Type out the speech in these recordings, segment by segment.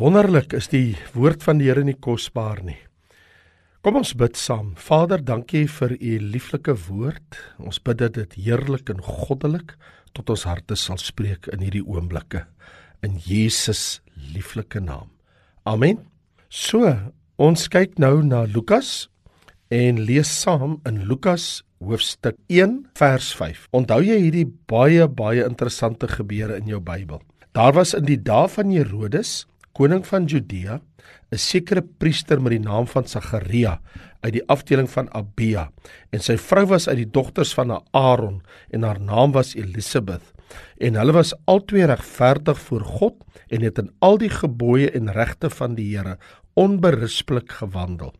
Wonderlik is die woord van die Here nie kosbaar nie. Kom ons bid saam. Vader, dankie vir u lieflike woord. Ons bid dat dit heerlik en goddelik tot ons harte sal spreek in hierdie oomblikke in Jesus lieflike naam. Amen. So, ons kyk nou na Lukas en lees saam in Lukas hoofstuk 1 vers 5. Onthou jy hierdie baie baie interessante gebeure in jou Bybel? Daar was in die dae van Herodes koning van Judea, 'n sekere priester met die naam van Sagaria uit die afdeling van Abia, en sy vrou was uit die dogters van Aaron en haar naam was Elisabeth. En hulle was albei regverdig voor God en het in al die gebooie en regte van die Here onberispelik gewandel.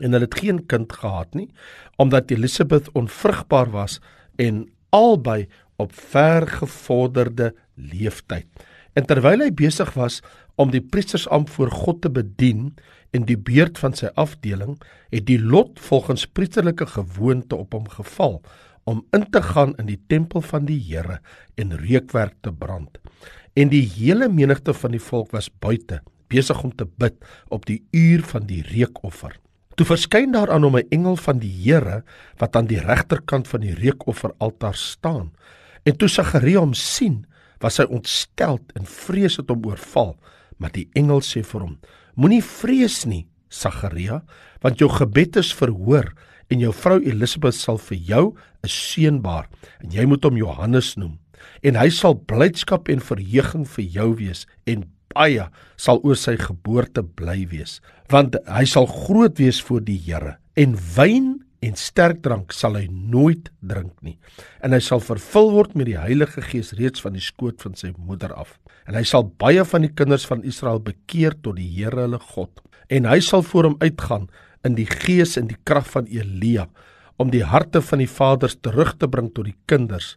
En hulle het geen kind gehad nie, omdat Elisabeth onvrugbaar was en albei op vergevorderde leeftyd. En terwyl hy besig was om die priestersamp voor God te bedien en die beurt van sy afdeling, het die lot volgens priesterlike gewoonte op hom geval om in te gaan in die tempel van die Here en reukwerk te brand. En die hele menigte van die volk was buite, besig om te bid op die uur van die reukoffer. Toe verskyn daar aan hom 'n engel van die Here wat aan die regterkant van die reukofferaltaar staan. En toe Sagaria hom sien, was hy ontsteld en vrees het hom oorval. Maar die engel sê vir hom: Moenie vrees nie, Sagaria, want jou gebed is verhoor en jou vrou Elisabeth sal vir jou 'n seun baar en jy moet hom Johannes noem. En hy sal blydskap en verheuging vir jou wees en baie sal oor sy geboorte bly wees, want hy sal groot wees voor die Here en wyn en sterk drank sal hy nooit drink nie. En hy sal vervul word met die Heilige Gees reeds van die skoot van sy moeder af. En hy sal baie van die kinders van Israel bekeer tot die Here hulle God. En hy sal voor hom uitgaan in die gees en die krag van Elia om die harte van die vaders terug te bring tot die kinders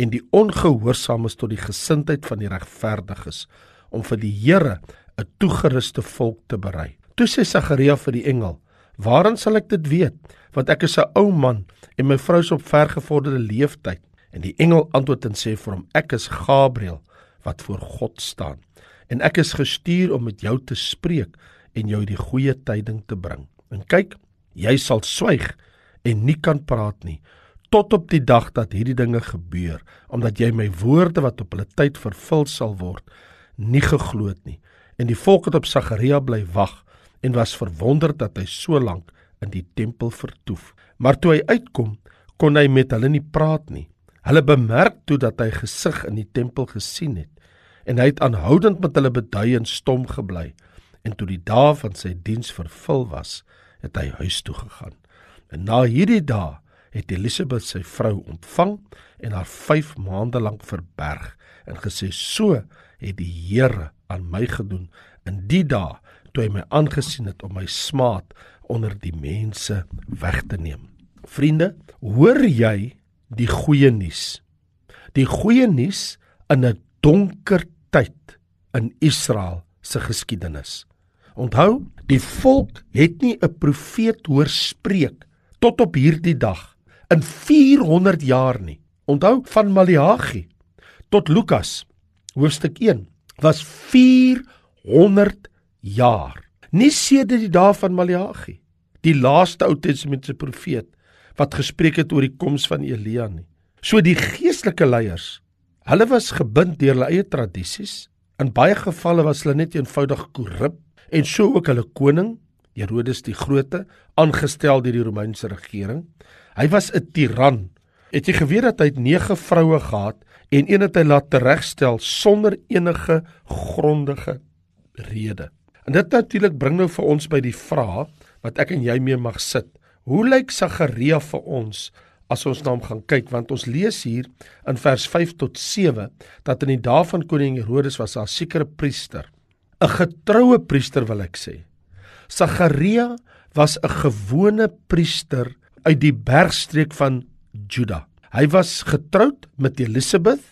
en die ongehoorsaames tot die gesindheid van die regverdiges om vir die Here 'n toegeruste volk te berei. Toe sê Sagaria vir die engel Waarin sal ek dit weet? Want ek is 'n ou man en my vrou is op vergevorderde leeftyd. En die engel antwoord en sê vir hom: Ek is Gabriël wat voor God staan. En ek is gestuur om met jou te spreek en jou die goeie tyding te bring. En kyk, jy sal swyg en nie kan praat nie tot op die dag dat hierdie dinge gebeur, omdat jy my woorde wat op hulle tyd vervul sal word, nie geglo het nie. En die volk het op Sagaria bly wag en was verwonderd dat hy so lank in die tempel vertoef. Maar toe hy uitkom, kon hy met hulle nie praat nie. Hulle bemerk toe dat hy gesig in die tempel gesien het en hy het aanhoudend met hulle bedui en stom gebly. En toe die dae van sy diens vervul was, het hy huis toe gegaan. En na hierdie dae het Elisabeth sy vrou ontvang en haar 5 maande lank verberg en gesê: "So het die Here aan my gedoen in die dae toe hy my aangesien het om my smaad onder die mense weg te neem. Vriende, hoor jy die goeie nuus? Die goeie nuus in 'n donker tyd in Israel se geskiedenis. Onthou, die volk het nie 'n profeet hoor spreek tot op hierdie dag in 400 jaar nie. Onthou van Maleagi tot Lukas hoofstuk 1 was 400 jaar. Nie sedert die dae van Maleagi, die laaste Ou Testamentiese profeet wat gespreek het oor die koms van Elia nie. So die geestelike leiers, hulle was gebind deur hulle eie tradisies. In baie gevalle was hulle net eenvoudig korrup en so ook hulle koning, Herodes die Grote, aangestel deur die Romeinse regering. Hy was 'n tiran. Het jy geweet dat hy 9 vroue gehad en een het hy laat teregstel sonder enige grondige rede? En dit natuurlik bring nou vir ons by die vraag wat ek en jy mee mag sit. Hoe lyk Sagaria vir ons as ons na hom gaan kyk want ons lees hier in vers 5 tot 7 dat in die dae van koning Herodes was daar 'n sekere priester, 'n getroue priester wil ek sê. Sagaria was 'n gewone priester uit die bergstreek van Juda. Hy was getroud met Elisabeth.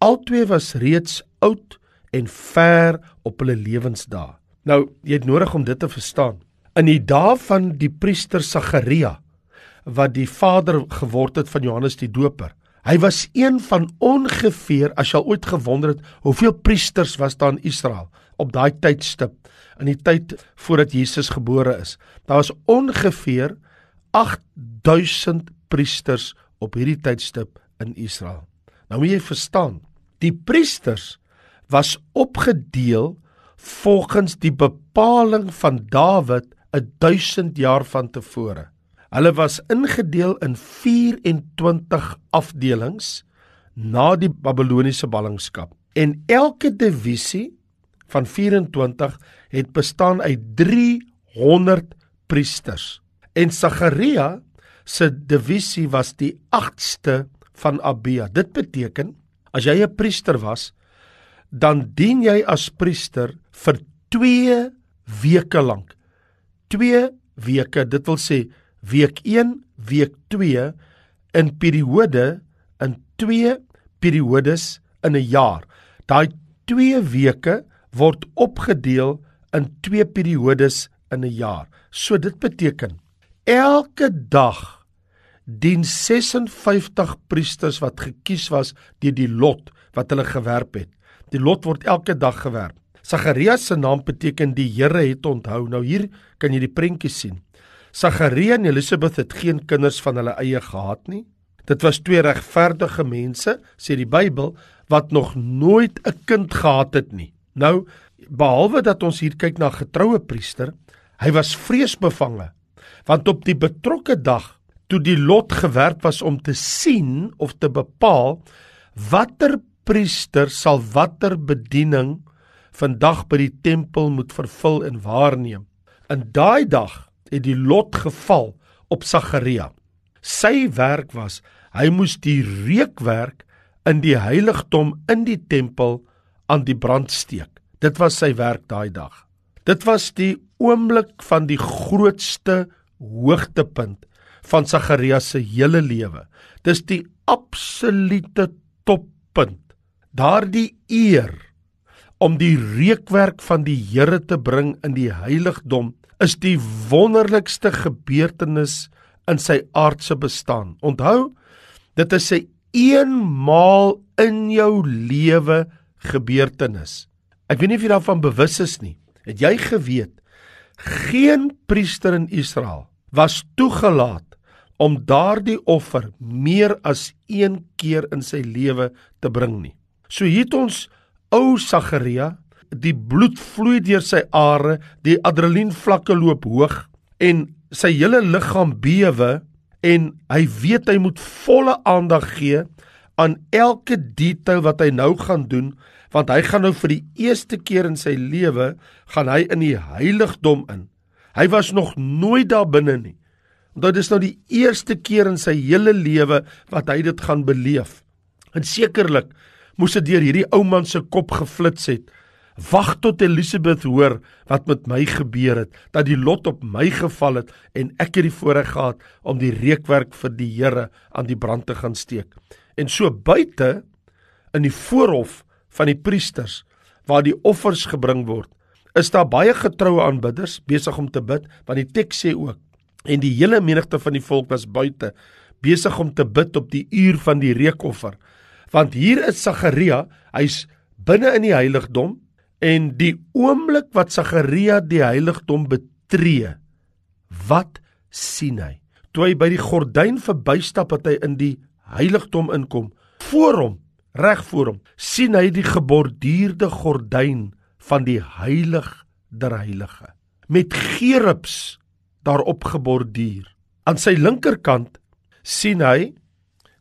Albei was reeds oud en ver op hulle lewensdae. Nou, jy het nodig om dit te verstaan. In die dae van die priester Sagaria wat die vader geword het van Johannes die Doper. Hy was een van ongeveer as jy al ooit gewonder het hoeveel priesters was daar in Israel? op daai tydstip in die tyd voordat Jesus gebore is. Daar was ongeveer 8000 priesters op hierdie tydstip in Israel. Nou moet jy verstaan, die priesters was opgedeel volgens die bepaling van Dawid 1000 jaar van tevore. Hulle was ingedeel in 24 afdelings na die Babiloniese ballingskap en elke divisie van 24 het bestaan uit 300 priesters. En Sagaria se divisie was die 8ste van Abia. Dit beteken as jy 'n priester was, dan dien jy as priester vir 2 weke lank. 2 weke, dit wil sê week 1, week 2 in periode in 2 periodes in 'n jaar. Daai 2 weke word opgedeel in 2 periodes in 'n jaar. So dit beteken elke dag dien 56 priesters wat gekies was deur die lot wat hulle gewerp het. Die lot word elke dag gewerp. Sagarias se naam beteken die Here het onthou. Nou hier kan jy die prentjie sien. Sagaria en Elisabeth het geen kinders van hulle eie gehad nie. Dit was twee regverdige mense, sê die Bybel, wat nog nooit 'n kind gehad het nie. Nou, behalwe dat ons hier kyk na getroue priester, hy was vreesbevange, want op die betrokke dag toe die lot gewerp was om te sien of te bepaal watter priester sal watter bediening vandag by die tempel moet vervul en waarneem. In daai dag het die lot geval op Sagaria. Sy werk was hy moes die reukwerk in die heiligdom in die tempel aan die brand steek. Dit was sy werk daai dag. Dit was die oomblik van die grootste hoogtepunt van Sagaria se hele lewe. Dis die absolute toppunt. Daardie eer om die reukwerk van die Here te bring in die heiligdom is die wonderlikste gebeurtenis in sy aardse bestaan. Onthou, dit is 'n eenmaal in jou lewe gebeurtenis. Ek weet nie of jy daarvan bewus is nie. Het jy geweet geen priester in Israel was toegelaat om daardie offer meer as een keer in sy lewe te bring nie. So hier het ons ou Sagaria die bloed vloei deur sy are, die adrenalienvlakke loop hoog en sy hele liggaam bewe en hy weet hy moet volle aandag gee aan elke detail wat hy nou gaan doen want hy gaan nou vir die eerste keer in sy lewe gaan hy in die heiligdom in. Hy was nog nooit daar binne nie. Want dit is nou die eerste keer in sy hele lewe wat hy dit gaan beleef. En sekerlik moes dit deur hierdie ou man se kop geflits het Wag tot Elisabeth hoor wat met my gebeur het, dat die lot op my geval het en ek het die voorreg gehad om die reukwerk vir die Here aan die brand te gaan steek. En so buite in die voorhof van die priesters waar die offers gebring word, is daar baie getroue aanbidders besig om te bid, want die teks sê ook en die hele menigte van die volk was buite besig om te bid op die uur van die reukoffer. Want hier is Sagaria, hy's binne in die heiligdom En die oomblik wat Sagaria die heiligdom betree, wat sien hy? Toe hy by die gordyn verbystap wat hy in die heiligdom inkom, voor hom, reg voor hom, sien hy die geborduurde gordyn van die heilig der heilige met gerubs daarop geborduur. Aan sy linkerkant sien hy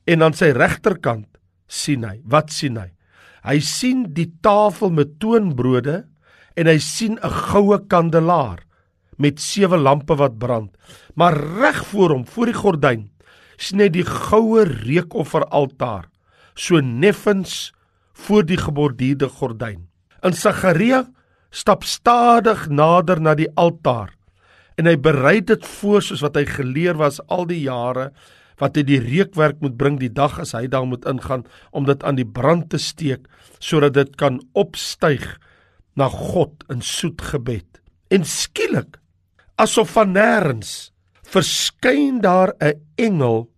en aan sy regterkant sien hy. Wat sien hy? Hy sien die tafel met toonbrode en hy sien 'n goue kandelaar met sewe lampe wat brand. Maar reg voor hom, voor die gordyn, sien hy die goue reukofferaltaar, so neffens voor die geborduurde gordyn. In Sagaria stap stadig nader na die altaar en hy berei dit voor soos wat hy geleer was al die jare wat hy die reukwerk moet bring die dag as hy daar moet ingaan om dit aan die brand te steek sodat dit kan opstyg na God in soet gebed. En skielik asof van nêrens verskyn daar 'n engel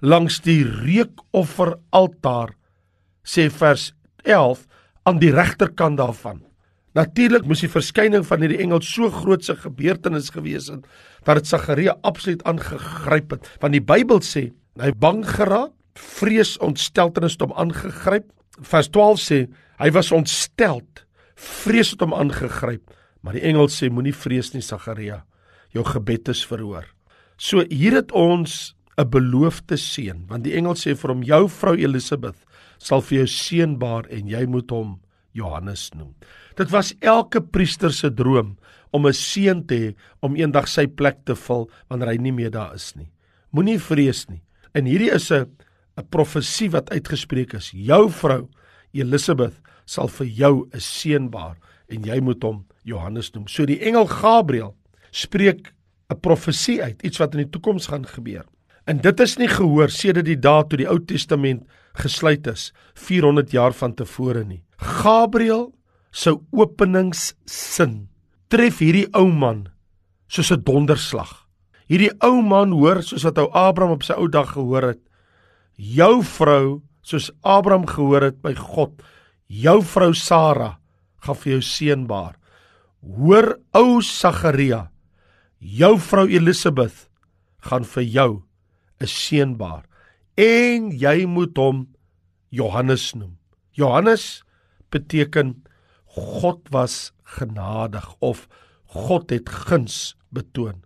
langs die reukofferaltaar sê vers 11 aan die regterkant daarvan. Natuurlik moes die verskyning van hierdie engel so grootse gebeurtenis gewees het dat dit Sagaria absoluut aangegryp het. Want die Bybel sê hy bang geraak, vrees ontsteltenis het hom aangegryp. Vers 12 sê hy was ontsteld, vrees het hom aangegryp. Maar die engel sê moenie vrees nie Sagaria, jou gebed is verhoor. So hier het ons 'n beloofde seun, want die engel sê vir hom jou vrou Elisabeth sal vir jou seun baar en jy moet hom Johannes noem. Dit was elke priester se droom om 'n seun te hê om eendag sy plek te vul wanneer hy nie meer daar is nie. Moenie vrees nie. En hierdie is 'n 'n profesie wat uitgespreek is. Jou vrou Elisabeth sal vir jou 'n seun baar en jy moet hom Johannes noem. So die engel Gabriël spreek 'n profesie uit, iets wat in die toekoms gaan gebeur. En dit is nie gehoor sedert die dae toe die Ou Testament gesluit is 400 jaar van tevore nie. Gabriël se openingssin tref hierdie ou man soos 'n donderslag. Hierdie ou man hoor soos wat ou Abraham op sy ou dag gehoor het. Jou vrou soos Abraham gehoor het by God, jou vrou Sara gaan vir jou seun baar. Hoor ou Sagaria, jou vrou Elisabeth gaan vir jou 'n seun baar en jy moet hom Johannes noem. Johannes beteken God was genadig of God het guns betoon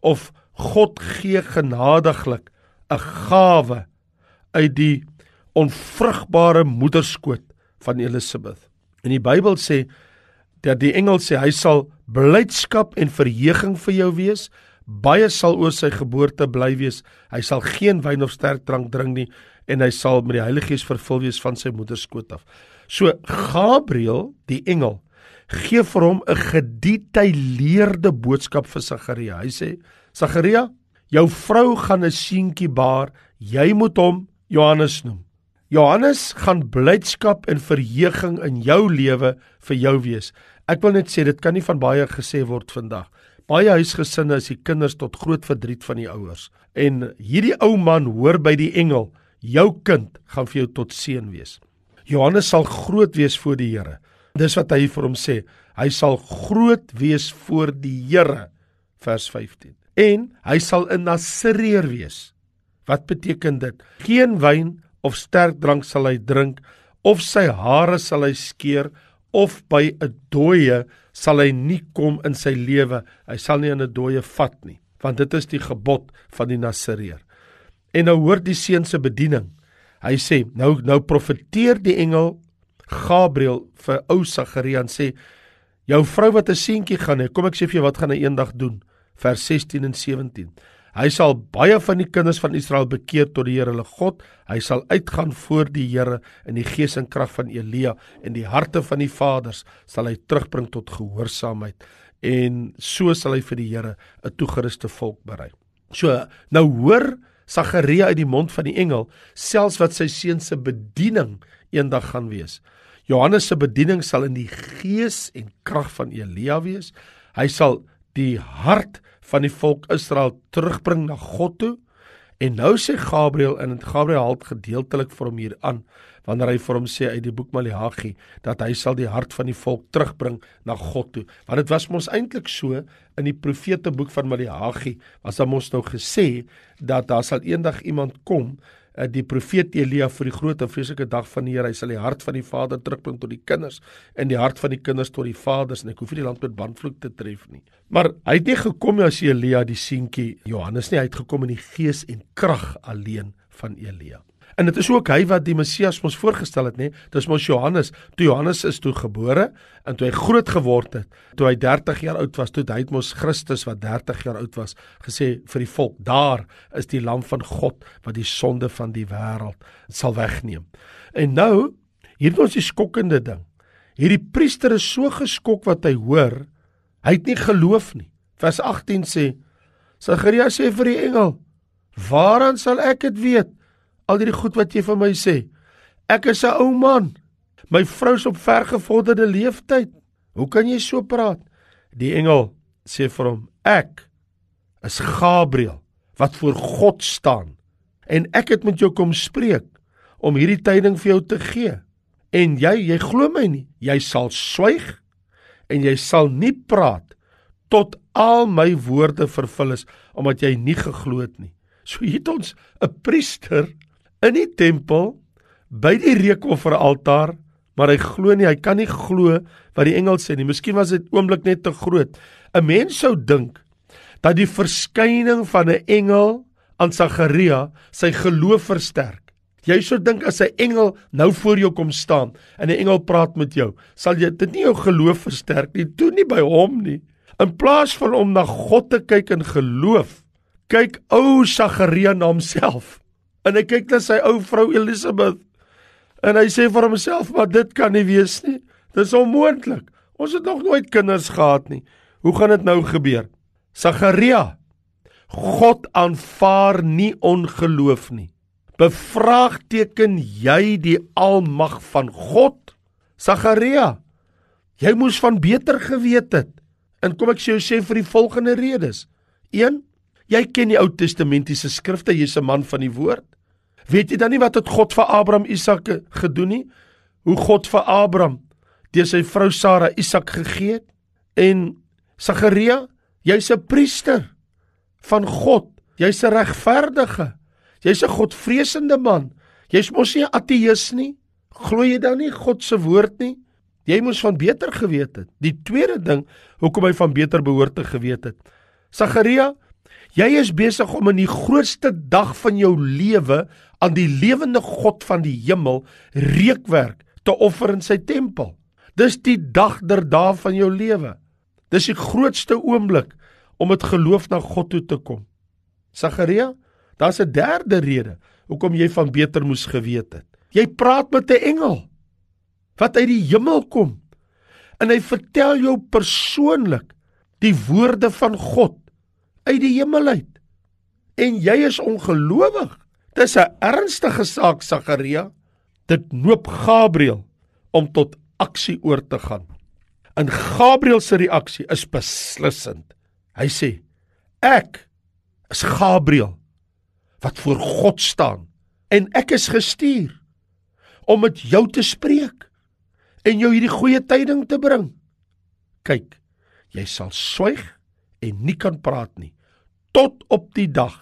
of God gee genadiglik 'n gawe uit die onvrugbare moederskoot van Elisabeth. En die Bybel sê dat die engel sê hy sal blydskap en verheuging vir jou wees. Baie sal oor sy geboorte bly wees. Hy sal geen wyn of sterk drank drink nie en hy sal met die Heilige Gees vervul wees van sy moederskoot af. So Gabriël, die engel, gee vir hom 'n gedetailleerde boodskap vir Sagaria. Hy sê: "Sagaria, jou vrou gaan 'n seentjie baar. Jy moet hom Johannes noem. Johannes gaan blydskap en verheuging in jou lewe vir jou wees." Ek wil net sê dit kan nie van baie gesê word vandag. Baie huisgesinne is die kinders tot groot verdriet van die ouers. En hierdie ou man hoor by die engel, jou kind gaan vir jou tot seën wees. Johannes sal groot wees voor die Here. Dis wat hy vir hom sê. Hy sal groot wees voor die Here. Vers 15. En hy sal 'n Nasareer wees. Wat beteken dit? Geen wyn of sterk drank sal hy drink of sy hare sal hy skeer of by 'n dooie sal hy nie kom in sy lewe. Hy sal nie in 'n dooie vat nie, want dit is die gebod van die Nasareer. En nou hoor die seun se bediening. Hy sê nou nou profeteer die engel Gabriël vir ou Sagaria en sê jou vrou wat 'n seentjie gaan hê, kom ek sê vir jou wat gaan hy eendag doen. Vers 16 en 17. Hy sal baie van die kinders van Israel bekeer tot die Here hulle God. Hy sal uitgaan voor die Here in die gees en krag van Elia en die harte van die vaders sal hy terugbring tot gehoorsaamheid en so sal hy vir die Here 'n toegeruste volk berei. So nou hoor Sagaria uit die mond van die engel selfs wat sy seun se bediening eendag gaan wees. Johannes se bediening sal in die gees en krag van Elia wees. Hy sal die hart van die volk Israel terugbring na God toe. En nou sê Gabriël en Gabriël haal gedeeltelik vir hom hier aan wanneer hy vir hom sê uit die boek Maleagi dat hy sal die hart van die volk terugbring na God toe. Want dit was mos eintlik so in die profeteboek van Maleagi was daar mos nou gesê dat daar sal eendag iemand kom uh, die profeet Elia vir die groot en vreeslike dag van die Here, hy sal die hart van die vader terugbring tot die kinders en die hart van die kinders tot die vaders en ek hoef nie die land met banvloek te tref nie. Maar hy het nie gekom as Elia die seentjie Johannes nie, hy het gekom in die gees en krag alleen van Elia. En dit is ook hy wat die Messias mos voorgestel het, nê? Dis mos Johannes. Toe Johannes is toe gebore en toe hy groot geword het, toe hy 30 jaar oud was, toe hy het mos Christus wat 30 jaar oud was, gesê vir die volk, daar is die lam van God wat die sonde van die wêreld sal wegneem. En nou, hier het ons die skokkende ding. Hierdie priester is so geskok wat hy hoor, hy het nie geloof nie. Vers 18 sê Sagaria sê vir die engel: "Waaraan sal ek dit weet?" Al hierdie goed wat jy vir my sê. Ek is 'n ou man. My vrou's op vergevorderde leeftyd. Hoe kan jy so praat? Die engel sê vir hom: Ek is Gabriël wat voor God staan en ek het met jou kom spreek om hierdie tyding vir jou te gee. En jy, jy glo my nie. Jy sal swyg en jy sal nie praat tot al my woorde vervul is omdat jy nie geglo het nie. So hier het ons 'n priester in die tempel by die reukofferaltaar, maar hy glo nie, hy kan nie glo wat die engel sê nie. Miskien was dit oomblik net te groot. 'n Mens sou dink dat die verskyning van 'n engel aan Sagaria sy geloof versterk. Jy sou dink as 'n engel nou voor jou kom staan en 'n engel praat met jou, sal jy dit nie jou geloof versterk nie, toe nie by hom nie. In plaas van om na God te kyk in geloof, kyk ou Sagaria na homself. En hy kyk na sy ou vrou Elisabeth. En hy sê vir homself, "Maar dit kan nie wees nie. Dit is onmoontlik. Ons het nog nooit kinders gehad nie. Hoe gaan dit nou gebeur?" Sagaria God aanvaar nie ongeloof nie. Bevraagteken jy die almag van God? Sagaria, jy moes van beter geweet het. En kom ek sê jou sê vir die volgende redes. 1. Jy ken die Ou Testamentiese skrifte, jy's 'n man van die woord. Weet jy dan nie wat het God vir Abraham Isak gedoen nie? Hoe God vir Abraham deur sy vrou Sara Isak gegee het? En Sagaria, jy's 'n priester van God. Jy's 'n regverdige Jy's 'n Godvreesende man. Jy's mos nie 'n ateïs nie. Glo jy dan nie God se woord nie? Jy moes van beter geweet het. Die tweede ding hoekom hy van beter behoort te geweet het. Sagaria, jy is besig om in die grootste dag van jou lewe aan die lewende God van die hemel reukwerk te offer in sy tempel. Dis die dag der dae van jou lewe. Dis die grootste oomblik om met geloof na God toe te kom. Sagaria, Daar's 'n derde rede hoekom jy van beter moes geweet het. Jy praat met 'n engel wat uit die hemel kom en hy vertel jou persoonlik die woorde van God uit die hemel uit. En jy is ongelowig. Dis 'n ernstige saak, Sagaria. Dit noop Gabriël om tot aksie oor te gaan. En Gabriël se reaksie is beslissend. Hy sê: "Ek is Gabriël wat voor God staan en ek is gestuur om met jou te spreek en jou hierdie goeie tyding te bring. Kyk, jy sal swyg en nie kan praat nie tot op die dag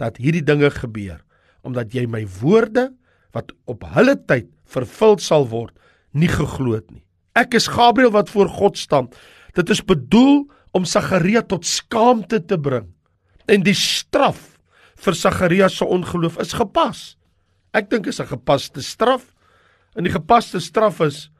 dat hierdie dinge gebeur omdat jy my woorde wat op hulle tyd vervul sal word nie geglo het nie. Ek is Gabriël wat voor God staan. Dit is bedoel om Sagaria tot skaamte te bring en die straf vir Sagarias se ongeloof is gepas. Ek dink is 'n gepaste straf. En die gepaste straf is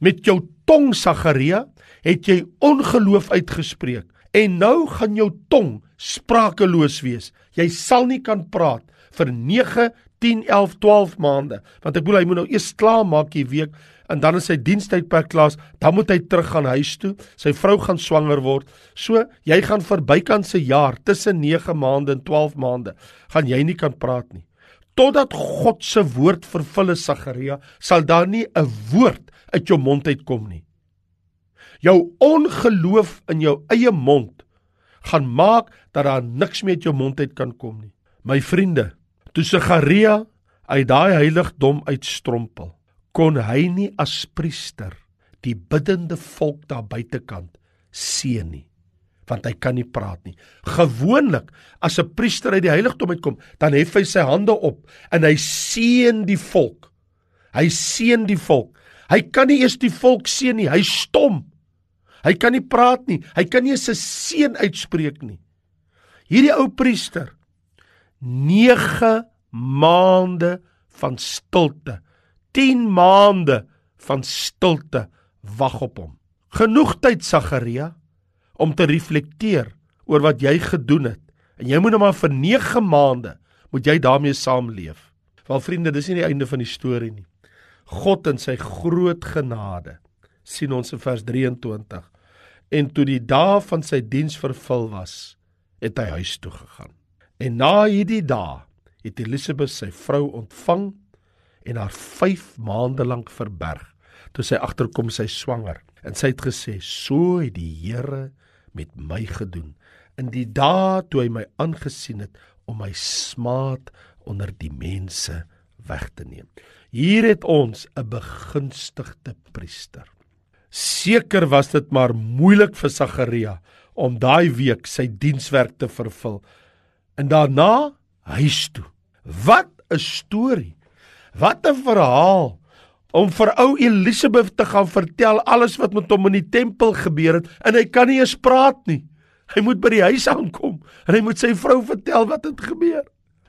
met jou tong Sagaria het jy ongeloof uitgespreek en nou gaan jou tong sprakeloos wees. Jy sal nie kan praat vir 9, 10, 11, 12 maande want ek bedoel hy moet nou eers klaar maak hierdie week en dan is sy dienstydperk klaar, dan moet hy terug gaan huis toe. Sy vrou gaan swanger word. So, jy gaan verbykant se jaar tussen 9 maande en 12 maande, gaan jy nie kan praat nie. Totdat God se woord vervul is, Sagaria, sal daar nie 'n woord uit jou mond uitkom nie. Jou ongeloof in jou eie mond gaan maak dat daar niks meer uit jou mond uit kan kom nie. My vriende, toe Sagaria uit daai heiligdom uitstrompel, kon hy nie as priester die biddende volk daar buitekant seën nie want hy kan nie praat nie. Gewoonlik as 'n priester uit die heiligdom uitkom, dan hef hy sy hande op en hy seën die volk. Hy seën die volk. Hy kan nie eers die volk seën nie, hy stom. Hy kan nie praat nie. Hy kan nie 'n seën uitspreek nie. Hierdie ou priester 9 maande van stilte 10 maande van stilte wag op hom. Genoeg tyd Sagaria om te reflekteer oor wat jy gedoen het. En jy moet nou maar vir 9 maande moet jy daarmee saamleef. Wel vriende, dis nie die einde van die storie nie. God in sy groot genade sien ons in vers 23. En toe die dae van sy diens vervul was, het hy huis toe gegaan. En na hierdie dae het Elisabeth sy vrou ontvang en haar 5 maande lank verberg. Toe sy agterkom sy swanger en sy het gesê: "So het die Here met my gedoen in die dae toe hy my aangesien het om my smaad onder die mense weg te neem." Hier het ons 'n begunstigde priester. Seker was dit maar moeilik vir Sagaria om daai week sy dienswerk te vervul. En daarna huis toe. Wat 'n storie. Wat 'n verhaal om vir ou Elisabeth te gaan vertel alles wat met hom in die tempel gebeur het en hy kan nie eens praat nie. Hy moet by die huis aankom en hy moet sy vrou vertel wat het gebeur.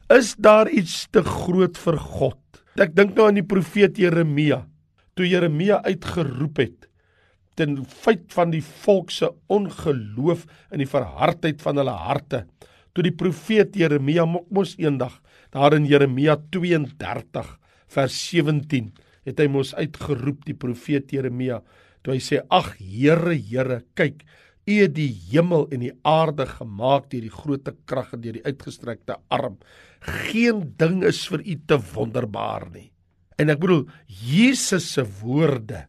Is daar iets te groot vir God? Ek dink nou aan die profeet Jeremia. Toe Jeremia uitgeroep het ten feit van die volk se ongeloof in die verhardheid van hulle harte. Toe die profeet Jeremia mos eendag daar in Jeremia 32 vers 17 het hy mos uitgeroep die profeet Jeremia toe hy sê ag Here Here kyk U het die hemel en die aarde gemaak deur die grootte krag en deur die uitgestrekte arm. Geen ding is vir U te wonderbaar nie. En ek bedoel Jesus se woorde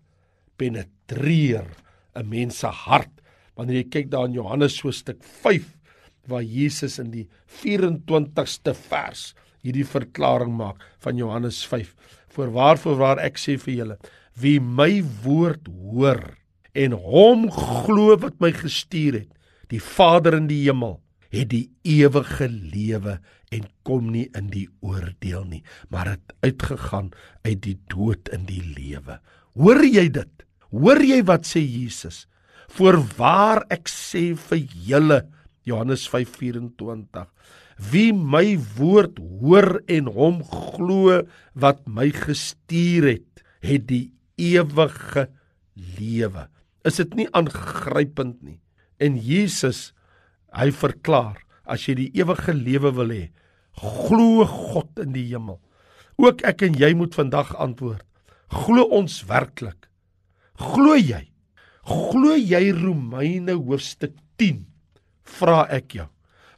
penetreer 'n mens se hart. Wanneer jy kyk daar in Johannes so stuk 5 waar Jesus in die 24ste vers hierdie verklaring maak van Johannes 5 voorwaar voorwaar ek sê vir julle wie my woord hoor en hom glo wat my gestuur het die Vader in die hemel het die ewige lewe en kom nie in die oordeel nie maar het uitgegaan uit die dood in die lewe. Hoor jy dit Hoor jy wat sê Jesus? Voorwaar ek sê vir julle Johannes 5:24 Wie my woord hoor en hom glo wat my gestuur het, het die ewige lewe. Is dit nie aangrypend nie? En Jesus hy verklaar, as jy die ewige lewe wil hê, glo God in die hemel. Ook ek en jy moet vandag antwoord. Glo ons werklik Glo jy? Glo jy Romeine hoofstuk 10? Vra ek jou.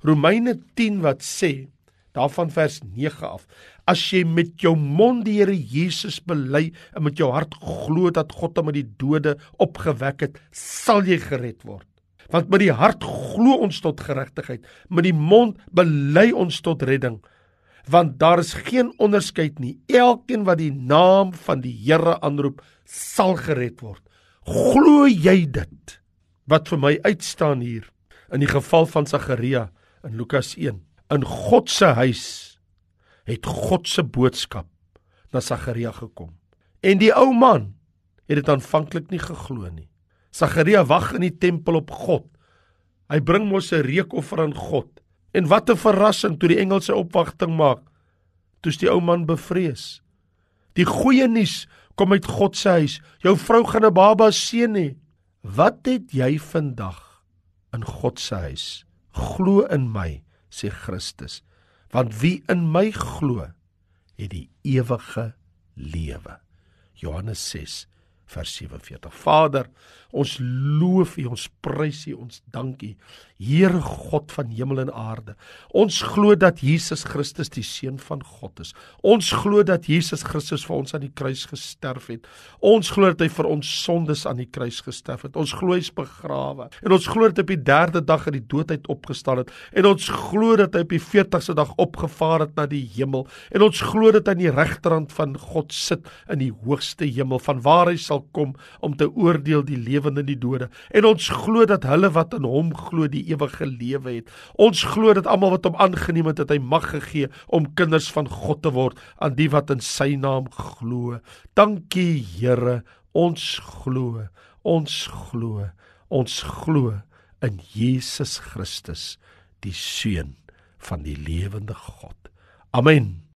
Romeine 10 wat sê daarvan vers 9 af. As jy met jou mond die Here Jesus bely en met jou hart glo dat God hom uit die dode opgewek het, sal jy gered word. Want met die hart glo ons tot geregtigheid, met die mond bely ons tot redding. Want daar is geen onderskeid nie. Elkeen wat die naam van die Here aanroep, sal gered word. Glo jy dit? Wat vir my uitstaan hier in die geval van Sagaria in Lukas 1. In God se huis het God se boodskap na Sagaria gekom. En die ou man het dit aanvanklik nie geglo nie. Sagaria wag in die tempel op God. Hy bring mos 'n reukoffer aan God. En wat 'n verrassing toe die engel sy opwagting maak. Toe's die ou man bevrees. Die goeie nuus kom uit God se huis. Jou vrou gaan 'n baba seën hê. Wat het jy vandag in God se huis? Glo in my, sê Christus, want wie in my glo, het die ewige lewe. Johannes 6 vers 47. Vader, ons loof U, ons prys U, ons dank U. Here God van hemel en aarde. Ons glo dat Jesus Christus die seun van God is. Ons glo dat Jesus Christus vir ons aan die kruis gesterf het. Ons glo dat hy vir ons sondes aan die kruis gesterf het. Ons glo hy's begrawe. En ons glo dat hy op die 3de dag uit die dood uit opgestaan het. En ons glo dat hy op die 40ste dag opgevaar het na die hemel. En ons glo dat hy aan die regterhand van God sit in die hoogste hemel, vanwaar hy sal kom om te oordeel die lewende en die dode. En ons glo dat hulle wat in hom glo die ewige lewe het. Ons glo dat almal wat hom aangeneem het, het hy mag gegee om kinders van God te word aan die wat in sy naam glo. Dankie Here, ons glo. Ons glo. Ons glo in Jesus Christus, die seun van die lewende God. Amen.